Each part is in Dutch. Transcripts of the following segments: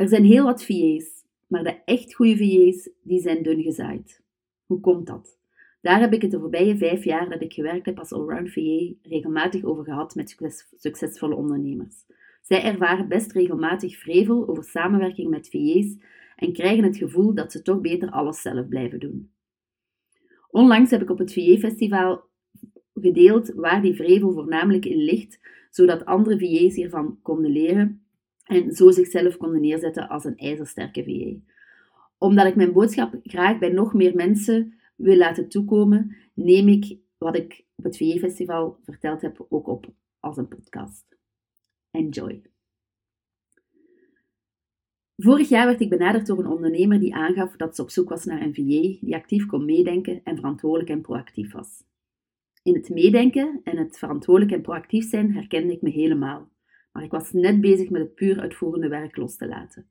Er zijn heel wat VA's, maar de echt goede VA's die zijn dun gezaaid. Hoe komt dat? Daar heb ik het de voorbije vijf jaar dat ik gewerkt heb als allround VA regelmatig over gehad met succesvolle ondernemers. Zij ervaren best regelmatig vrevel over samenwerking met VA's en krijgen het gevoel dat ze toch beter alles zelf blijven doen. Onlangs heb ik op het VA-festival gedeeld waar die vrevel voornamelijk in ligt, zodat andere VA's hiervan konden leren en zo zichzelf konden neerzetten als een ijzersterke VA. Omdat ik mijn boodschap graag bij nog meer mensen wil laten toekomen, neem ik wat ik op het VA-festival verteld heb ook op als een podcast. Enjoy! Vorig jaar werd ik benaderd door een ondernemer die aangaf dat ze op zoek was naar een VA die actief kon meedenken en verantwoordelijk en proactief was. In het meedenken en het verantwoordelijk en proactief zijn herkende ik me helemaal, maar ik was net bezig met het puur uitvoerende werk los te laten.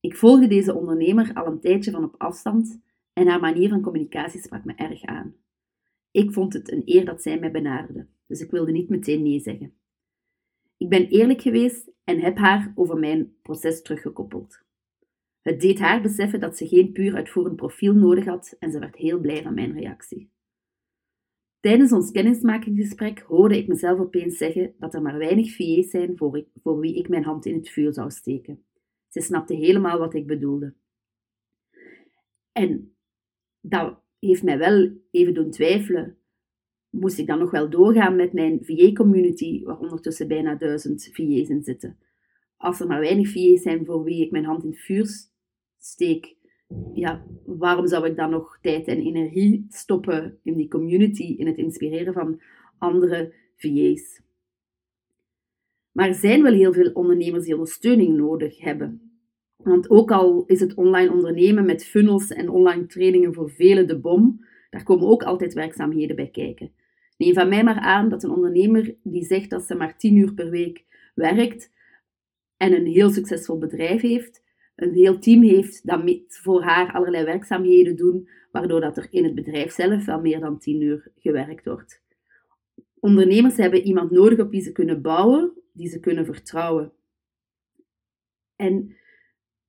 Ik volgde deze ondernemer al een tijdje van op afstand en haar manier van communicatie sprak me erg aan. Ik vond het een eer dat zij mij benaderde, dus ik wilde niet meteen nee zeggen. Ik ben eerlijk geweest en heb haar over mijn proces teruggekoppeld. Het deed haar beseffen dat ze geen puur uitvoerend profiel nodig had en ze werd heel blij van mijn reactie. Tijdens ons kennismakingsgesprek hoorde ik mezelf opeens zeggen dat er maar weinig VA's zijn voor wie ik mijn hand in het vuur zou steken. Ze snapte helemaal wat ik bedoelde. En dat heeft mij wel even doen twijfelen moest ik dan nog wel doorgaan met mijn VA-community, waar ondertussen bijna duizend VA's in zitten. Als er maar weinig VA's zijn voor wie ik mijn hand in het vuur steek, ja, waarom zou ik dan nog tijd en energie stoppen in die community, in het inspireren van andere VA's? Maar er zijn wel heel veel ondernemers die ondersteuning nodig hebben. Want ook al is het online ondernemen met funnels en online trainingen voor velen de bom, daar komen ook altijd werkzaamheden bij kijken. Neem van mij maar aan dat een ondernemer die zegt dat ze maar 10 uur per week werkt en een heel succesvol bedrijf heeft, een heel team heeft dat voor haar allerlei werkzaamheden doen, waardoor dat er in het bedrijf zelf wel meer dan 10 uur gewerkt wordt. Ondernemers hebben iemand nodig op wie ze kunnen bouwen, die ze kunnen vertrouwen. En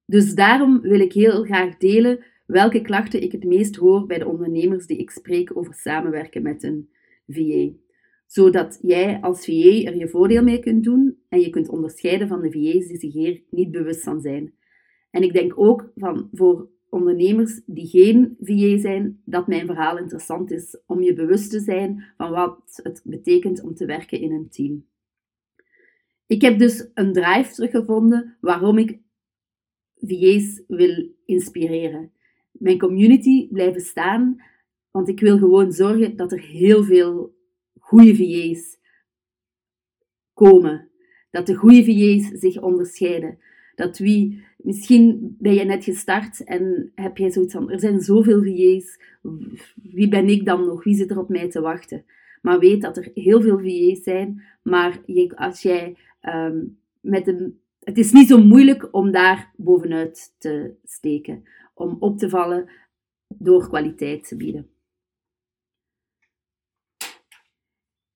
dus daarom wil ik heel graag delen welke klachten ik het meest hoor bij de ondernemers die ik spreek over samenwerken met een VA. Zodat jij als VA er je voordeel mee kunt doen en je kunt onderscheiden van de VA's die zich hier niet bewust van zijn. En ik denk ook van voor ondernemers die geen VA zijn, dat mijn verhaal interessant is om je bewust te zijn van wat het betekent om te werken in een team. Ik heb dus een drive teruggevonden waarom ik VA's wil inspireren. Mijn community blijven staan want ik wil gewoon zorgen dat er heel veel goede VA's komen. Dat de goede VA's zich onderscheiden. Dat wie, misschien ben je net gestart en heb jij zoiets van, er zijn zoveel VA's, wie ben ik dan nog? Wie zit er op mij te wachten? Maar weet dat er heel veel VA's zijn, maar als jij ehm, met een... Het is niet zo moeilijk om daar bovenuit te steken, om op te vallen door kwaliteit te bieden.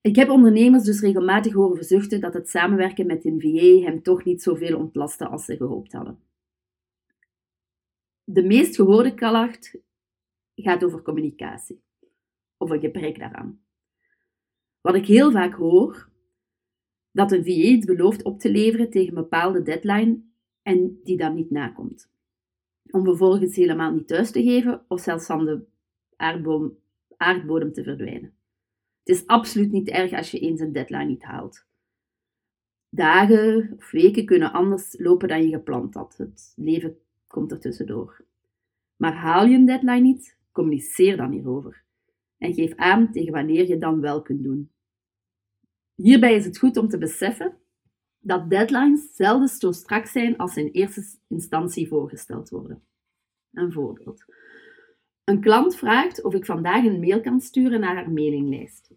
Ik heb ondernemers dus regelmatig horen verzuchten dat het samenwerken met een VA hem toch niet zoveel ontlastte als ze gehoopt hadden. De meest gehoorde klacht gaat over communicatie, of een gebrek daaraan. Wat ik heel vaak hoor, dat een VA iets belooft op te leveren tegen een bepaalde deadline en die dan niet nakomt. Om vervolgens helemaal niet thuis te geven of zelfs van de aardbodem te verdwijnen. Het is absoluut niet erg als je eens een deadline niet haalt. Dagen of weken kunnen anders lopen dan je gepland had. Het leven komt er tussendoor. Maar haal je een deadline niet, communiceer dan hierover. En geef aan tegen wanneer je dan wel kunt doen. Hierbij is het goed om te beseffen dat deadlines zelden zo strak zijn als in eerste instantie voorgesteld worden. Een voorbeeld. Een klant vraagt of ik vandaag een mail kan sturen naar haar mailinglijst.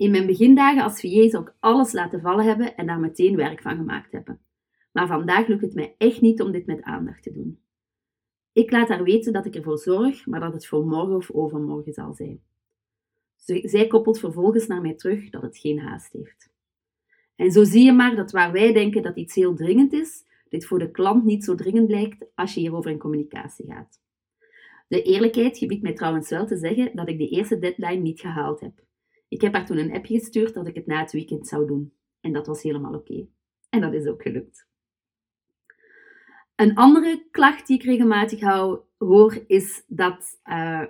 In mijn begindagen als VA zou ik alles laten vallen hebben en daar meteen werk van gemaakt hebben. Maar vandaag lukt het mij echt niet om dit met aandacht te doen. Ik laat haar weten dat ik ervoor zorg, maar dat het voor morgen of overmorgen zal zijn. Zij koppelt vervolgens naar mij terug dat het geen haast heeft. En zo zie je maar dat waar wij denken dat iets heel dringend is, dit voor de klant niet zo dringend lijkt als je hierover in communicatie gaat. De eerlijkheid gebiedt mij trouwens wel te zeggen dat ik de eerste deadline niet gehaald heb. Ik heb haar toen een appje gestuurd dat ik het na het weekend zou doen. En dat was helemaal oké. En dat is ook gelukt. Een andere klacht die ik regelmatig hou, hoor is dat uh,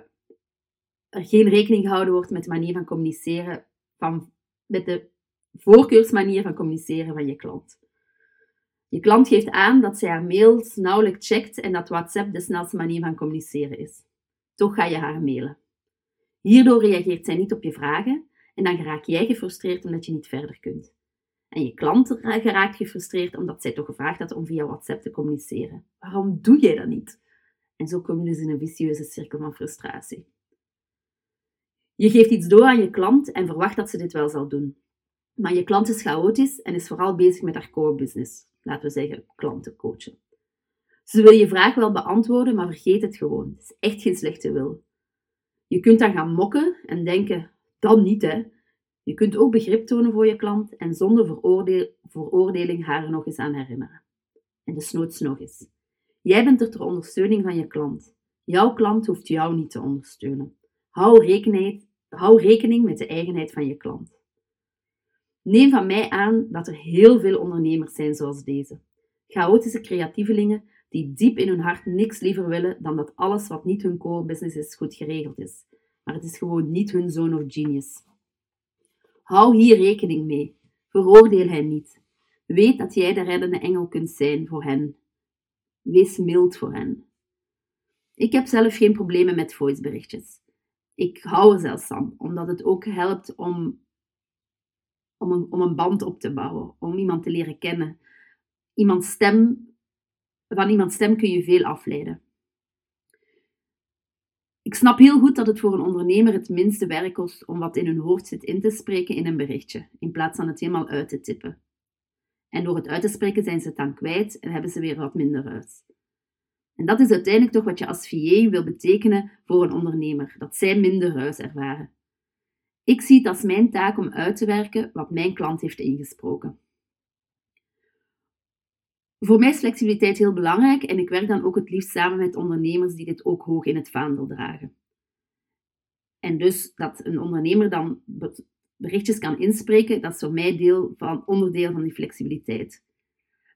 er geen rekening gehouden wordt met de manier van communiceren, van, met de voorkeursmanier van communiceren van je klant. Je klant geeft aan dat zij haar mails nauwelijks checkt en dat WhatsApp de snelste manier van communiceren is. Toch ga je haar mailen. Hierdoor reageert zij niet op je vragen en dan raak jij gefrustreerd omdat je niet verder kunt. En je klant geraakt gefrustreerd omdat zij toch gevraagd had om via WhatsApp te communiceren. Waarom doe jij dat niet? En zo kom je dus in een vicieuze cirkel van frustratie. Je geeft iets door aan je klant en verwacht dat ze dit wel zal doen. Maar je klant is chaotisch en is vooral bezig met haar core business. Laten we zeggen, klanten coachen. Ze wil je vraag wel beantwoorden, maar vergeet het gewoon. Het is echt geen slechte wil. Je kunt dan gaan mokken en denken, dan niet hè. Je kunt ook begrip tonen voor je klant en zonder veroordeling haar nog eens aan herinneren. En desnoods nog eens. Jij bent er ter ondersteuning van je klant. Jouw klant hoeft jou niet te ondersteunen. Hou rekening, hou rekening met de eigenheid van je klant. Neem van mij aan dat er heel veel ondernemers zijn zoals deze. Chaotische creatievelingen die diep in hun hart niks liever willen dan dat alles wat niet hun core business is goed geregeld is. Maar het is gewoon niet hun zone of genius. Hou hier rekening mee. Veroordeel hen niet. Weet dat jij de reddende engel kunt zijn voor hen. Wees mild voor hen. Ik heb zelf geen problemen met voiceberichtjes. Ik hou er zelfs van, omdat het ook helpt om, om, een, om een band op te bouwen, om iemand te leren kennen. Iemands stem, van iemands stem kun je veel afleiden. Ik snap heel goed dat het voor een ondernemer het minste werk kost om wat in hun hoofd zit in te spreken in een berichtje, in plaats van het helemaal uit te tippen. En door het uit te spreken zijn ze het dan kwijt en hebben ze weer wat minder ruis. En dat is uiteindelijk toch wat je als VA wil betekenen voor een ondernemer, dat zij minder ruis ervaren. Ik zie het als mijn taak om uit te werken wat mijn klant heeft ingesproken. Voor mij is flexibiliteit heel belangrijk en ik werk dan ook het liefst samen met ondernemers die dit ook hoog in het vaandel dragen. En dus dat een ondernemer dan berichtjes kan inspreken, dat is voor mij deel van, onderdeel van die flexibiliteit.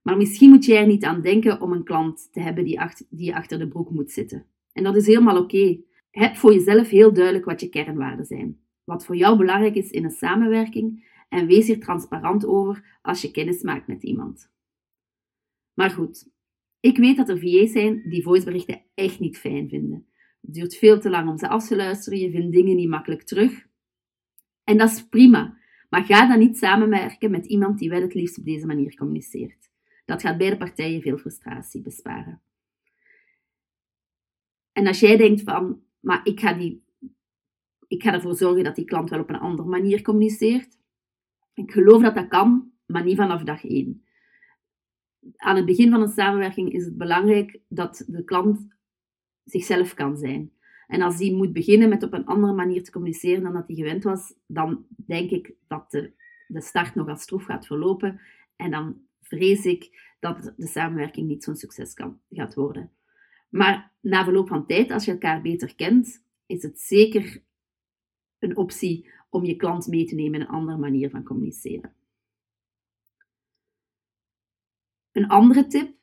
Maar misschien moet je er niet aan denken om een klant te hebben die, achter, die achter de broek moet zitten. En dat is helemaal oké. Heb voor jezelf heel duidelijk wat je kernwaarden zijn. Wat voor jou belangrijk is in een samenwerking en wees hier transparant over als je kennis maakt met iemand. Maar goed, ik weet dat er VA's zijn die voiceberichten echt niet fijn vinden. Het duurt veel te lang om ze af te luisteren, je vindt dingen niet makkelijk terug. En dat is prima, maar ga dan niet samenwerken met iemand die wel het liefst op deze manier communiceert. Dat gaat beide partijen veel frustratie besparen. En als jij denkt van, maar ik ga, die, ik ga ervoor zorgen dat die klant wel op een andere manier communiceert. Ik geloof dat dat kan, maar niet vanaf dag één aan het begin van een samenwerking is het belangrijk dat de klant zichzelf kan zijn. En als die moet beginnen met op een andere manier te communiceren dan dat hij gewend was, dan denk ik dat de, de start nogal stroef gaat verlopen. En dan vrees ik dat de samenwerking niet zo'n succes kan, gaat worden. Maar na verloop van tijd, als je elkaar beter kent, is het zeker een optie om je klant mee te nemen in een andere manier van communiceren. Een andere tip,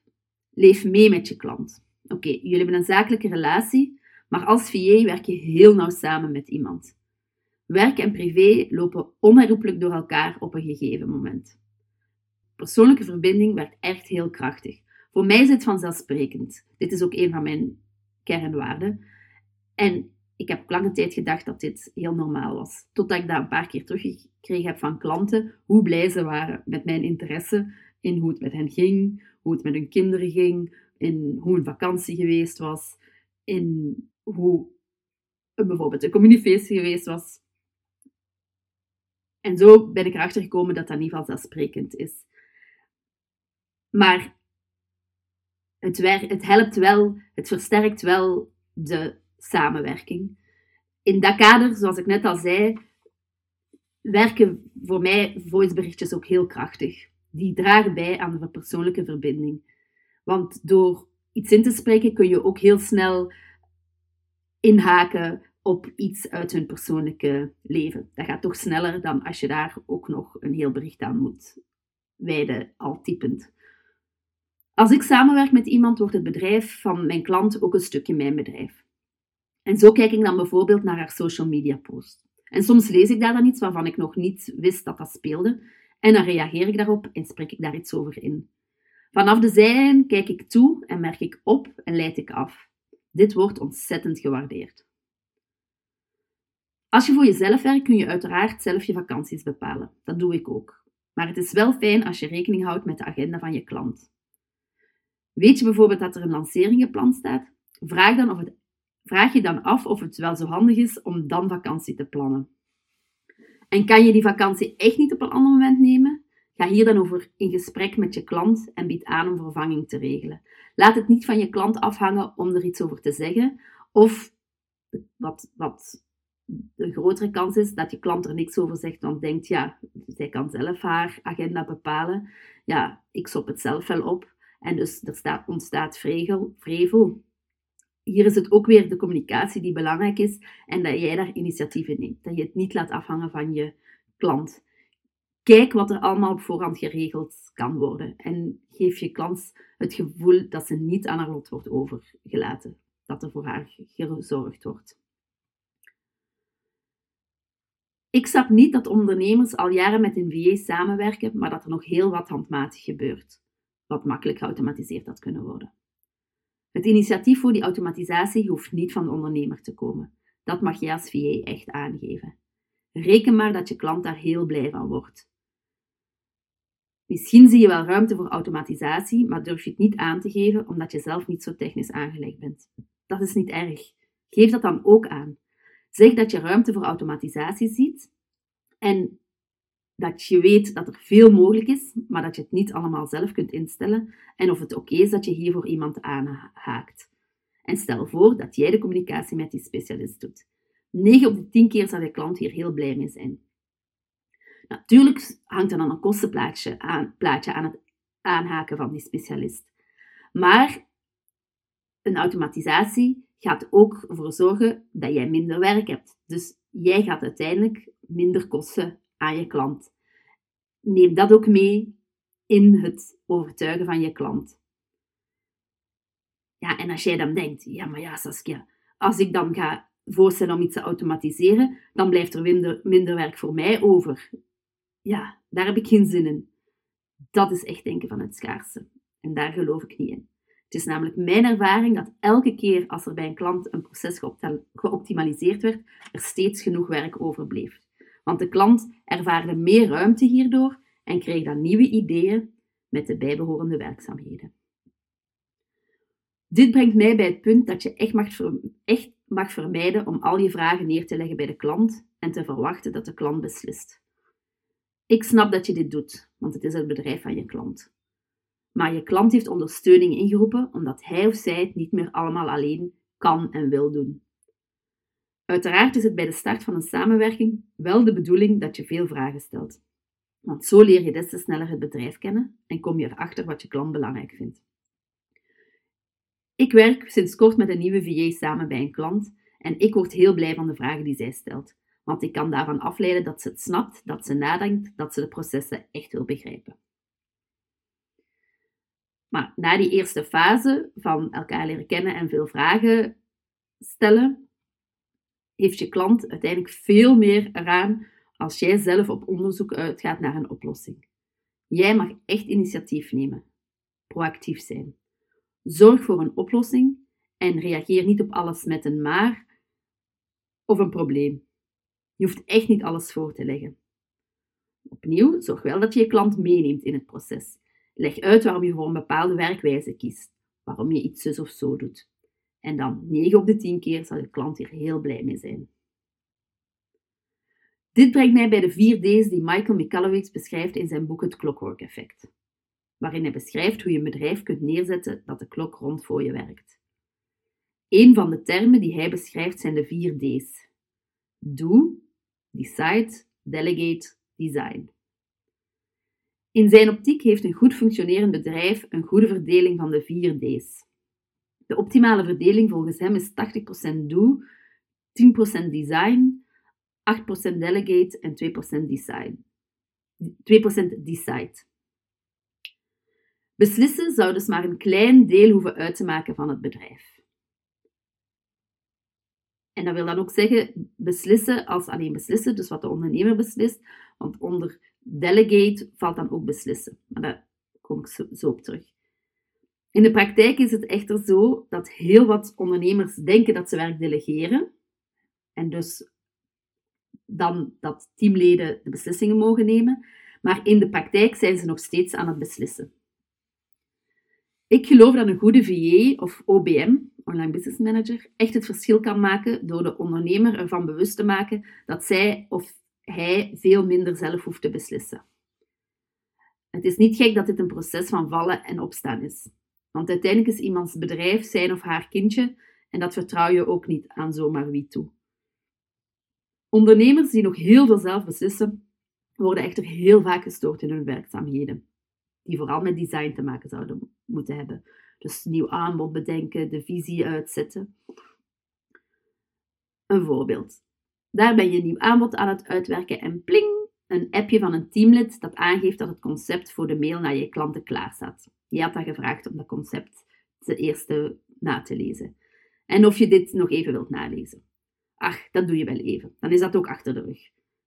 leef mee met je klant. Oké, jullie hebben een zakelijke relatie, maar als VA werk je heel nauw samen met iemand. Werk en privé lopen onherroepelijk door elkaar op een gegeven moment. Persoonlijke verbinding werkt echt heel krachtig. Voor mij is het vanzelfsprekend. Dit is ook een van mijn kernwaarden. En ik heb lange tijd gedacht dat dit heel normaal was. Totdat ik dat een paar keer teruggekregen heb van klanten, hoe blij ze waren met mijn interesse in hoe het met hen ging, hoe het met hun kinderen ging, in hoe een vakantie geweest was, in hoe bijvoorbeeld een communiefeest geweest was. En zo ben ik erachter gekomen dat dat niet vanzelfsprekend is. Maar het, het helpt wel, het versterkt wel de samenwerking. In dat kader, zoals ik net al zei, werken voor mij voiceberichtjes ook heel krachtig die dragen bij aan de persoonlijke verbinding. Want door iets in te spreken kun je ook heel snel inhaken op iets uit hun persoonlijke leven. Dat gaat toch sneller dan als je daar ook nog een heel bericht aan moet wijden, al typend. Als ik samenwerk met iemand, wordt het bedrijf van mijn klant ook een stukje mijn bedrijf. En zo kijk ik dan bijvoorbeeld naar haar social media post. En soms lees ik daar dan iets waarvan ik nog niet wist dat dat speelde. En dan reageer ik daarop en spreek ik daar iets over in. Vanaf de zijlijn kijk ik toe en merk ik op en leid ik af. Dit wordt ontzettend gewaardeerd. Als je voor jezelf werkt, kun je uiteraard zelf je vakanties bepalen. Dat doe ik ook. Maar het is wel fijn als je rekening houdt met de agenda van je klant. Weet je bijvoorbeeld dat er een lancering gepland staat? Vraag, dan of het, vraag je dan af of het wel zo handig is om dan vakantie te plannen. En kan je die vakantie echt niet op een ander moment nemen? Ga hier dan over in gesprek met je klant en bied aan om vervanging te regelen. Laat het niet van je klant afhangen om er iets over te zeggen. Of wat, wat de grotere kans is dat je klant er niks over zegt, want denkt, ja, zij kan zelf haar agenda bepalen. Ja, ik sop het zelf wel op. En dus er staat, ontstaat vrevel, vrevel. Hier is het ook weer de communicatie die belangrijk is en dat jij daar initiatieven neemt. Dat je het niet laat afhangen van je klant. Kijk wat er allemaal op voorhand geregeld kan worden. En geef je klant het gevoel dat ze niet aan haar lot wordt overgelaten. Dat er voor haar gezorgd wordt. Ik snap niet dat ondernemers al jaren met een VA samenwerken, maar dat er nog heel wat handmatig gebeurt, wat makkelijk geautomatiseerd had kunnen worden. Het initiatief voor die automatisatie hoeft niet van de ondernemer te komen. Dat mag jij als VA echt aangeven. Reken maar dat je klant daar heel blij van wordt. Misschien zie je wel ruimte voor automatisatie, maar durf je het niet aan te geven omdat je zelf niet zo technisch aangelegd bent. Dat is niet erg. Geef dat dan ook aan. Zeg dat je ruimte voor automatisatie ziet en dat je weet dat er veel mogelijk is, maar dat je het niet allemaal zelf kunt instellen en of het oké is dat je hiervoor iemand aanhaakt. En stel voor dat jij de communicatie met die specialist doet. 9 op de 10 keer zal je klant hier heel blij mee zijn. Natuurlijk hangt er dan een kostenplaatje aan, plaatje aan het aanhaken van die specialist. Maar een automatisatie gaat ook ervoor zorgen dat jij minder werk hebt. Dus jij gaat uiteindelijk minder kosten je klant. Neem dat ook mee in het overtuigen van je klant. Ja, en als jij dan denkt, ja, maar ja, Saskia, als ik dan ga voorstellen om iets te automatiseren, dan blijft er minder, minder werk voor mij over. Ja, daar heb ik geen zin in. Dat is echt denken van het schaarste. En daar geloof ik niet in. Het is namelijk mijn ervaring dat elke keer als er bij een klant een proces geoptimaliseerd werd, er steeds genoeg werk overbleef. Want de klant ervaarde meer ruimte hierdoor en kreeg dan nieuwe ideeën met de bijbehorende werkzaamheden. Dit brengt mij bij het punt dat je echt mag, echt mag vermijden om al je vragen neer te leggen bij de klant en te verwachten dat de klant beslist. Ik snap dat je dit doet, want het is het bedrijf van je klant. Maar je klant heeft ondersteuning ingeroepen omdat hij of zij het niet meer allemaal alleen kan en wil doen. Uiteraard is het bij de start van een samenwerking wel de bedoeling dat je veel vragen stelt. Want zo leer je des te sneller het bedrijf kennen en kom je erachter wat je klant belangrijk vindt. Ik werk sinds kort met een nieuwe VA samen bij een klant en ik word heel blij van de vragen die zij stelt. Want ik kan daarvan afleiden dat ze het snapt, dat ze nadenkt, dat ze de processen echt wil begrijpen. Maar na die eerste fase van elkaar leren kennen en veel vragen stellen, heeft je klant uiteindelijk veel meer eraan als jij zelf op onderzoek uitgaat naar een oplossing. Jij mag echt initiatief nemen, proactief zijn. Zorg voor een oplossing en reageer niet op alles met een maar of een probleem. Je hoeft echt niet alles voor te leggen. Opnieuw, zorg wel dat je je klant meeneemt in het proces. Leg uit waarom je voor een bepaalde werkwijze kiest, waarom je iets zus of zo doet. En dan 9 op de 10 keer zal je klant hier heel blij mee zijn. Dit brengt mij bij de vier D's die Michael Michalowicz beschrijft in zijn boek Het Clockwork Effect, waarin hij beschrijft hoe je een bedrijf kunt neerzetten dat de klok rond voor je werkt. Een van de termen die hij beschrijft zijn de vier D's. Do, decide, delegate, design. In zijn optiek heeft een goed functionerend bedrijf een goede verdeling van de vier D's. De optimale verdeling volgens hem is 80% do, 10% design, 8% delegate en 2% design. 2% decide. Beslissen zou dus maar een klein deel hoeven uit te maken van het bedrijf. En dat wil dan ook zeggen beslissen als alleen beslissen, dus wat de ondernemer beslist. Want onder delegate valt dan ook beslissen. Maar daar kom ik zo op terug. In de praktijk is het echter zo dat heel wat ondernemers denken dat ze werk delegeren. En dus dan dat teamleden de beslissingen mogen nemen. Maar in de praktijk zijn ze nog steeds aan het beslissen. Ik geloof dat een goede VA of OBM, Online Business Manager, echt het verschil kan maken door de ondernemer ervan bewust te maken dat zij of hij veel minder zelf hoeft te beslissen. Het is niet gek dat dit een proces van vallen en opstaan is. Want uiteindelijk is iemands bedrijf zijn of haar kindje en dat vertrouw je ook niet aan zomaar wie toe. Ondernemers die nog heel veel zelf beslissen, worden echter heel vaak gestoord in hun werkzaamheden, die vooral met design te maken zouden moeten hebben. Dus nieuw aanbod bedenken, de visie uitzetten. Een voorbeeld. Daar ben je nieuw aanbod aan het uitwerken en pling, een appje van een teamlid dat aangeeft dat het concept voor de mail naar je klanten klaar staat. Je had daar gevraagd om dat concept te eerste na te lezen. En of je dit nog even wilt nalezen. Ach, dat doe je wel even. Dan is dat ook achter de rug.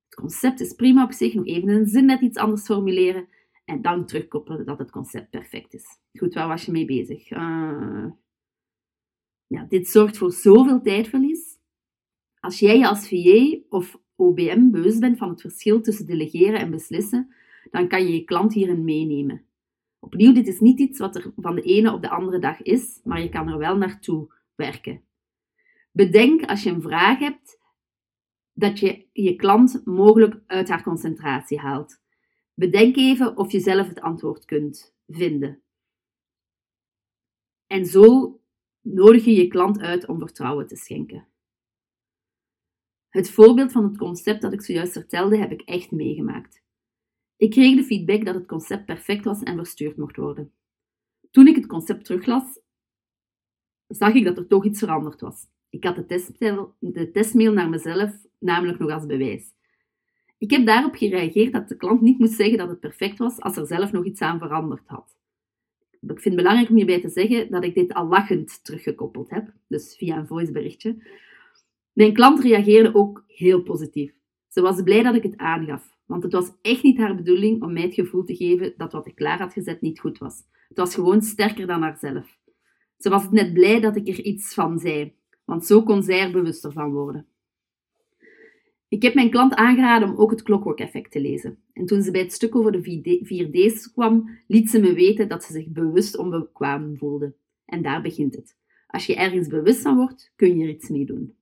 Het concept is prima op zich, nog even een zin net iets anders formuleren en dan terugkoppelen dat het concept perfect is. Goed, waar was je mee bezig? Uh, ja, dit zorgt voor zoveel tijdverlies. Als jij je als VA of OBM bewust bent van het verschil tussen delegeren en beslissen, dan kan je je klant hierin meenemen. Opnieuw, dit is niet iets wat er van de ene op de andere dag is, maar je kan er wel naartoe werken. Bedenk als je een vraag hebt dat je je klant mogelijk uit haar concentratie haalt. Bedenk even of je zelf het antwoord kunt vinden. En zo nodig je je klant uit om vertrouwen te schenken. Het voorbeeld van het concept dat ik zojuist vertelde heb ik echt meegemaakt. Ik kreeg de feedback dat het concept perfect was en verstuurd mocht worden. Toen ik het concept teruglas, zag ik dat er toch iets veranderd was. Ik had de testmail, de testmail naar mezelf namelijk nog als bewijs. Ik heb daarop gereageerd dat de klant niet moest zeggen dat het perfect was als er zelf nog iets aan veranderd had. Ik vind het belangrijk om hierbij te zeggen dat ik dit al lachend teruggekoppeld heb, dus via een voiceberichtje. Mijn klant reageerde ook heel positief. Ze was blij dat ik het aangaf, want het was echt niet haar bedoeling om mij het gevoel te geven dat wat ik klaar had gezet niet goed was. Het was gewoon sterker dan haarzelf. Ze was net blij dat ik er iets van zei, want zo kon zij er bewuster van worden. Ik heb mijn klant aangeraden om ook het Clockwork Effect te lezen. En toen ze bij het stuk over de 4D's kwam, liet ze me weten dat ze zich bewust onbekwaam voelde. En daar begint het. Als je ergens bewust van wordt, kun je er iets mee doen.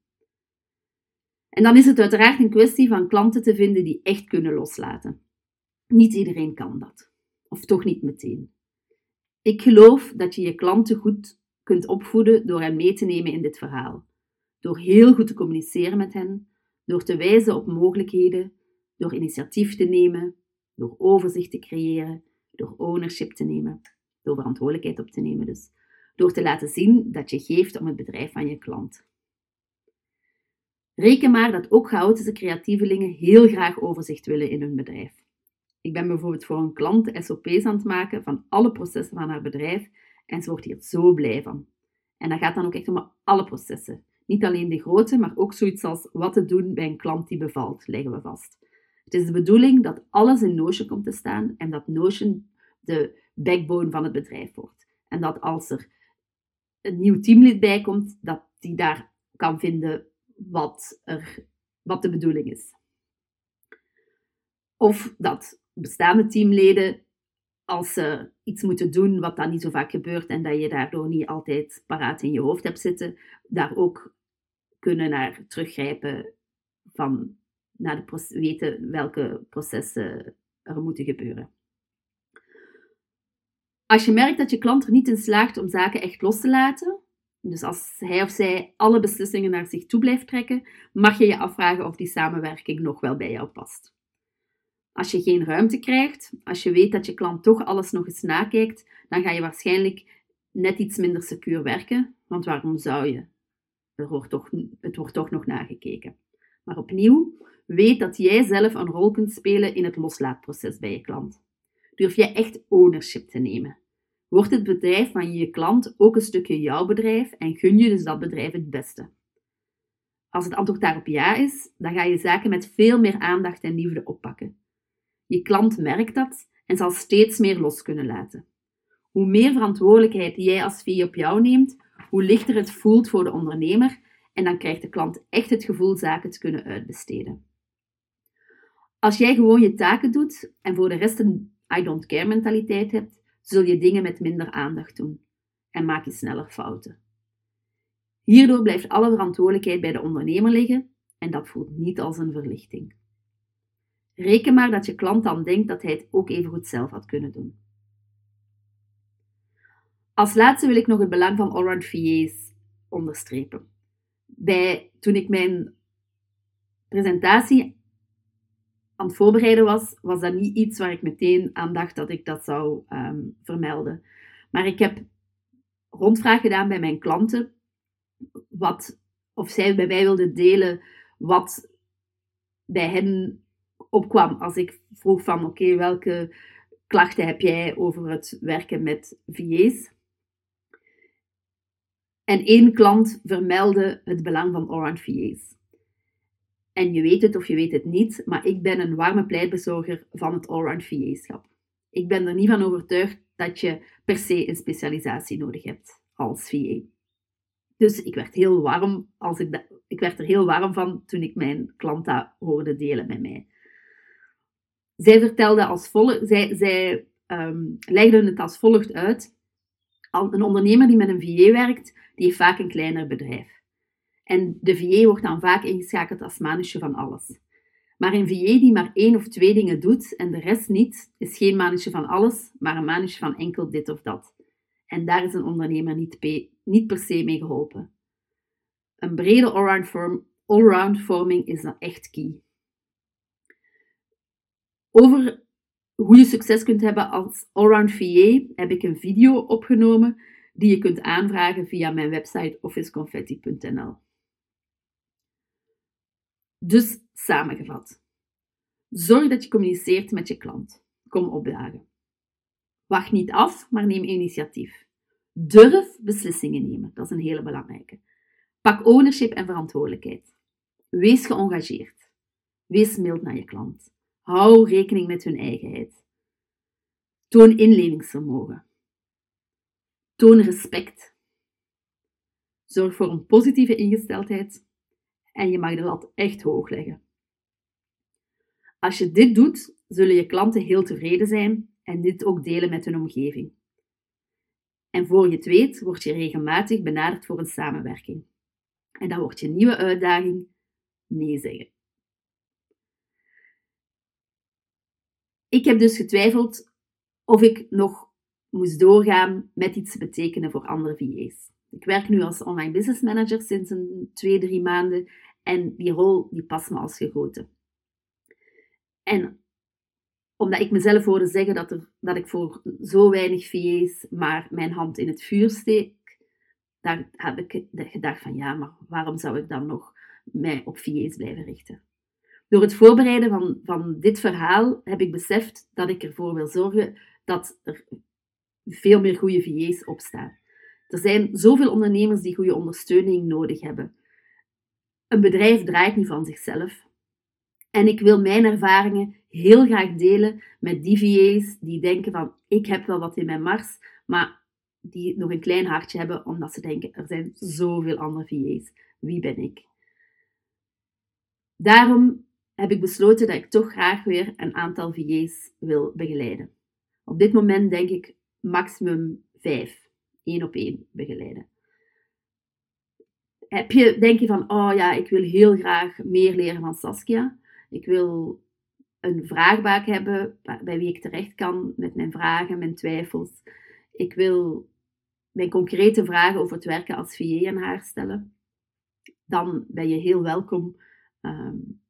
En dan is het uiteraard een kwestie van klanten te vinden die echt kunnen loslaten. Niet iedereen kan dat. Of toch niet meteen. Ik geloof dat je je klanten goed kunt opvoeden door hen mee te nemen in dit verhaal. Door heel goed te communiceren met hen, door te wijzen op mogelijkheden, door initiatief te nemen, door overzicht te creëren, door ownership te nemen, door verantwoordelijkheid op te nemen dus, door te laten zien dat je geeft om het bedrijf van je klant. Reken maar dat ook chaotische creatievelingen heel graag overzicht willen in hun bedrijf. Ik ben bijvoorbeeld voor een klant SOP's aan het maken van alle processen van haar bedrijf en ze wordt hier zo blij van. En dat gaat dan ook echt om alle processen. Niet alleen de grote, maar ook zoiets als wat te doen bij een klant die bevalt, leggen we vast. Het is de bedoeling dat alles in Notion komt te staan en dat Notion de backbone van het bedrijf wordt. En dat als er een nieuw teamlid bij komt, dat die daar kan vinden wat, er, wat de bedoeling is. Of dat bestaande teamleden, als ze iets moeten doen wat dan niet zo vaak gebeurt en dat je daardoor niet altijd paraat in je hoofd hebt zitten, daar ook kunnen naar teruggrijpen van naar de weten welke processen er moeten gebeuren. Als je merkt dat je klant er niet in slaagt om zaken echt los te laten, dus als hij of zij alle beslissingen naar zich toe blijft trekken, mag je je afvragen of die samenwerking nog wel bij jou past. Als je geen ruimte krijgt, als je weet dat je klant toch alles nog eens nakijkt, dan ga je waarschijnlijk net iets minder secuur werken, want waarom zou je? Er wordt toch, het wordt toch nog nagekeken. Maar opnieuw, weet dat jij zelf een rol kunt spelen in het loslaatproces bij je klant. Durf jij echt ownership te nemen? Wordt het bedrijf van je klant ook een stukje jouw bedrijf en gun je dus dat bedrijf het beste? Als het antwoord daarop ja is, dan ga je zaken met veel meer aandacht en liefde oppakken. Je klant merkt dat en zal steeds meer los kunnen laten. Hoe meer verantwoordelijkheid jij als VE op jou neemt, hoe lichter het voelt voor de ondernemer en dan krijgt de klant echt het gevoel zaken te kunnen uitbesteden. Als jij gewoon je taken doet en voor de rest een I don't care mentaliteit hebt, zul je dingen met minder aandacht doen en maak je sneller fouten. Hierdoor blijft alle verantwoordelijkheid bij de ondernemer liggen en dat voelt niet als een verlichting. Reken maar dat je klant dan denkt dat hij het ook even goed zelf had kunnen doen. Als laatste wil ik nog het belang van allround VA's onderstrepen. Bij, toen ik mijn presentatie aan voorbereiden was, was dat niet iets waar ik meteen aan dacht dat ik dat zou ehm, vermelden. Maar ik heb rondvraag gedaan bij mijn klanten, wat, of zij bij mij wilden delen wat bij hen opkwam als ik vroeg van oké, welke klachten heb jij over het werken met VA's? En één klant vermeldde het belang van Orange VA's. En je weet het of je weet het niet, maar ik ben een warme pleitbezorger van het allround VA-schap. Ik ben er niet van overtuigd dat je per se een specialisatie nodig hebt als VA. Dus ik werd, heel warm als ik, ik werd er heel warm van toen ik mijn klant dat hoorde delen met mij. Zij vertelde als volgt, zij, zij um, legde het als volgt uit. Een ondernemer die met een VA werkt, die heeft vaak een kleiner bedrijf. En de VA wordt dan vaak ingeschakeld als manusje van alles. Maar een VA die maar één of twee dingen doet en de rest niet, is geen manusje van alles, maar een manusje van enkel dit of dat. En daar is een ondernemer niet, per se mee geholpen. Een brede allround, allround vorming is dan echt key. Over hoe je succes kunt hebben als allround VA heb ik een video opgenomen die je kunt aanvragen via mijn website officeconfetti.nl. Dus samengevat. Zorg dat je communiceert met je klant. Kom opdagen. Wacht niet af, maar neem initiatief. Durf beslissingen nemen, dat is een hele belangrijke. Pak ownership en verantwoordelijkheid. Wees geëngageerd. Wees mild naar je klant. Hou rekening met hun eigenheid. Toon inlevingsvermogen. Toon respect. Zorg voor een positieve ingesteldheid en je mag de lat echt hoog leggen. Als je dit doet, zullen je klanten heel tevreden zijn en dit ook delen met hun omgeving. En voor je het weet, word je regelmatig benaderd voor een samenwerking. En dan wordt je nieuwe uitdaging nee zeggen. Ik heb dus getwijfeld of ik nog moest doorgaan met iets te betekenen voor andere VA's. Ik werk nu als online business manager sinds een twee, drie maanden en die rol die past me als gegoten. En omdat ik mezelf hoorde zeggen dat, er, dat ik voor zo weinig VA's maar mijn hand in het vuur steek, daar heb ik gedacht van ja, maar waarom zou ik dan nog mij op VA's blijven richten? Door het voorbereiden van, van dit verhaal heb ik beseft dat ik ervoor wil zorgen dat er veel meer goede VA's opstaan. Er zijn zoveel ondernemers die goede ondersteuning nodig hebben. Een bedrijf draait niet van zichzelf. En ik wil mijn ervaringen heel graag delen met die VA's die denken van ik heb wel wat in mijn mars, maar die nog een klein hartje hebben omdat ze denken er zijn zoveel andere VA's. Wie ben ik? Daarom heb ik besloten dat ik toch graag weer een aantal VA's wil begeleiden. Op dit moment denk ik maximum vijf, één op één begeleiden. Heb je, denk je van, oh ja, ik wil heel graag meer leren van Saskia. Ik wil een vraagbaak hebben bij wie ik terecht kan met mijn vragen, mijn twijfels. Ik wil mijn concrete vragen over het werken als VA aan haar stellen. Dan ben je heel welkom um,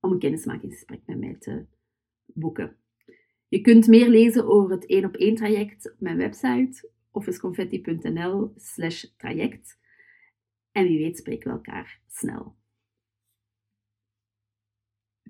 om een kennismakingsgesprek met mij te boeken. Je kunt meer lezen over het 1 op 1 traject op mijn website officeconfetti.nl slash traject. En wie weet spreken we elkaar snel.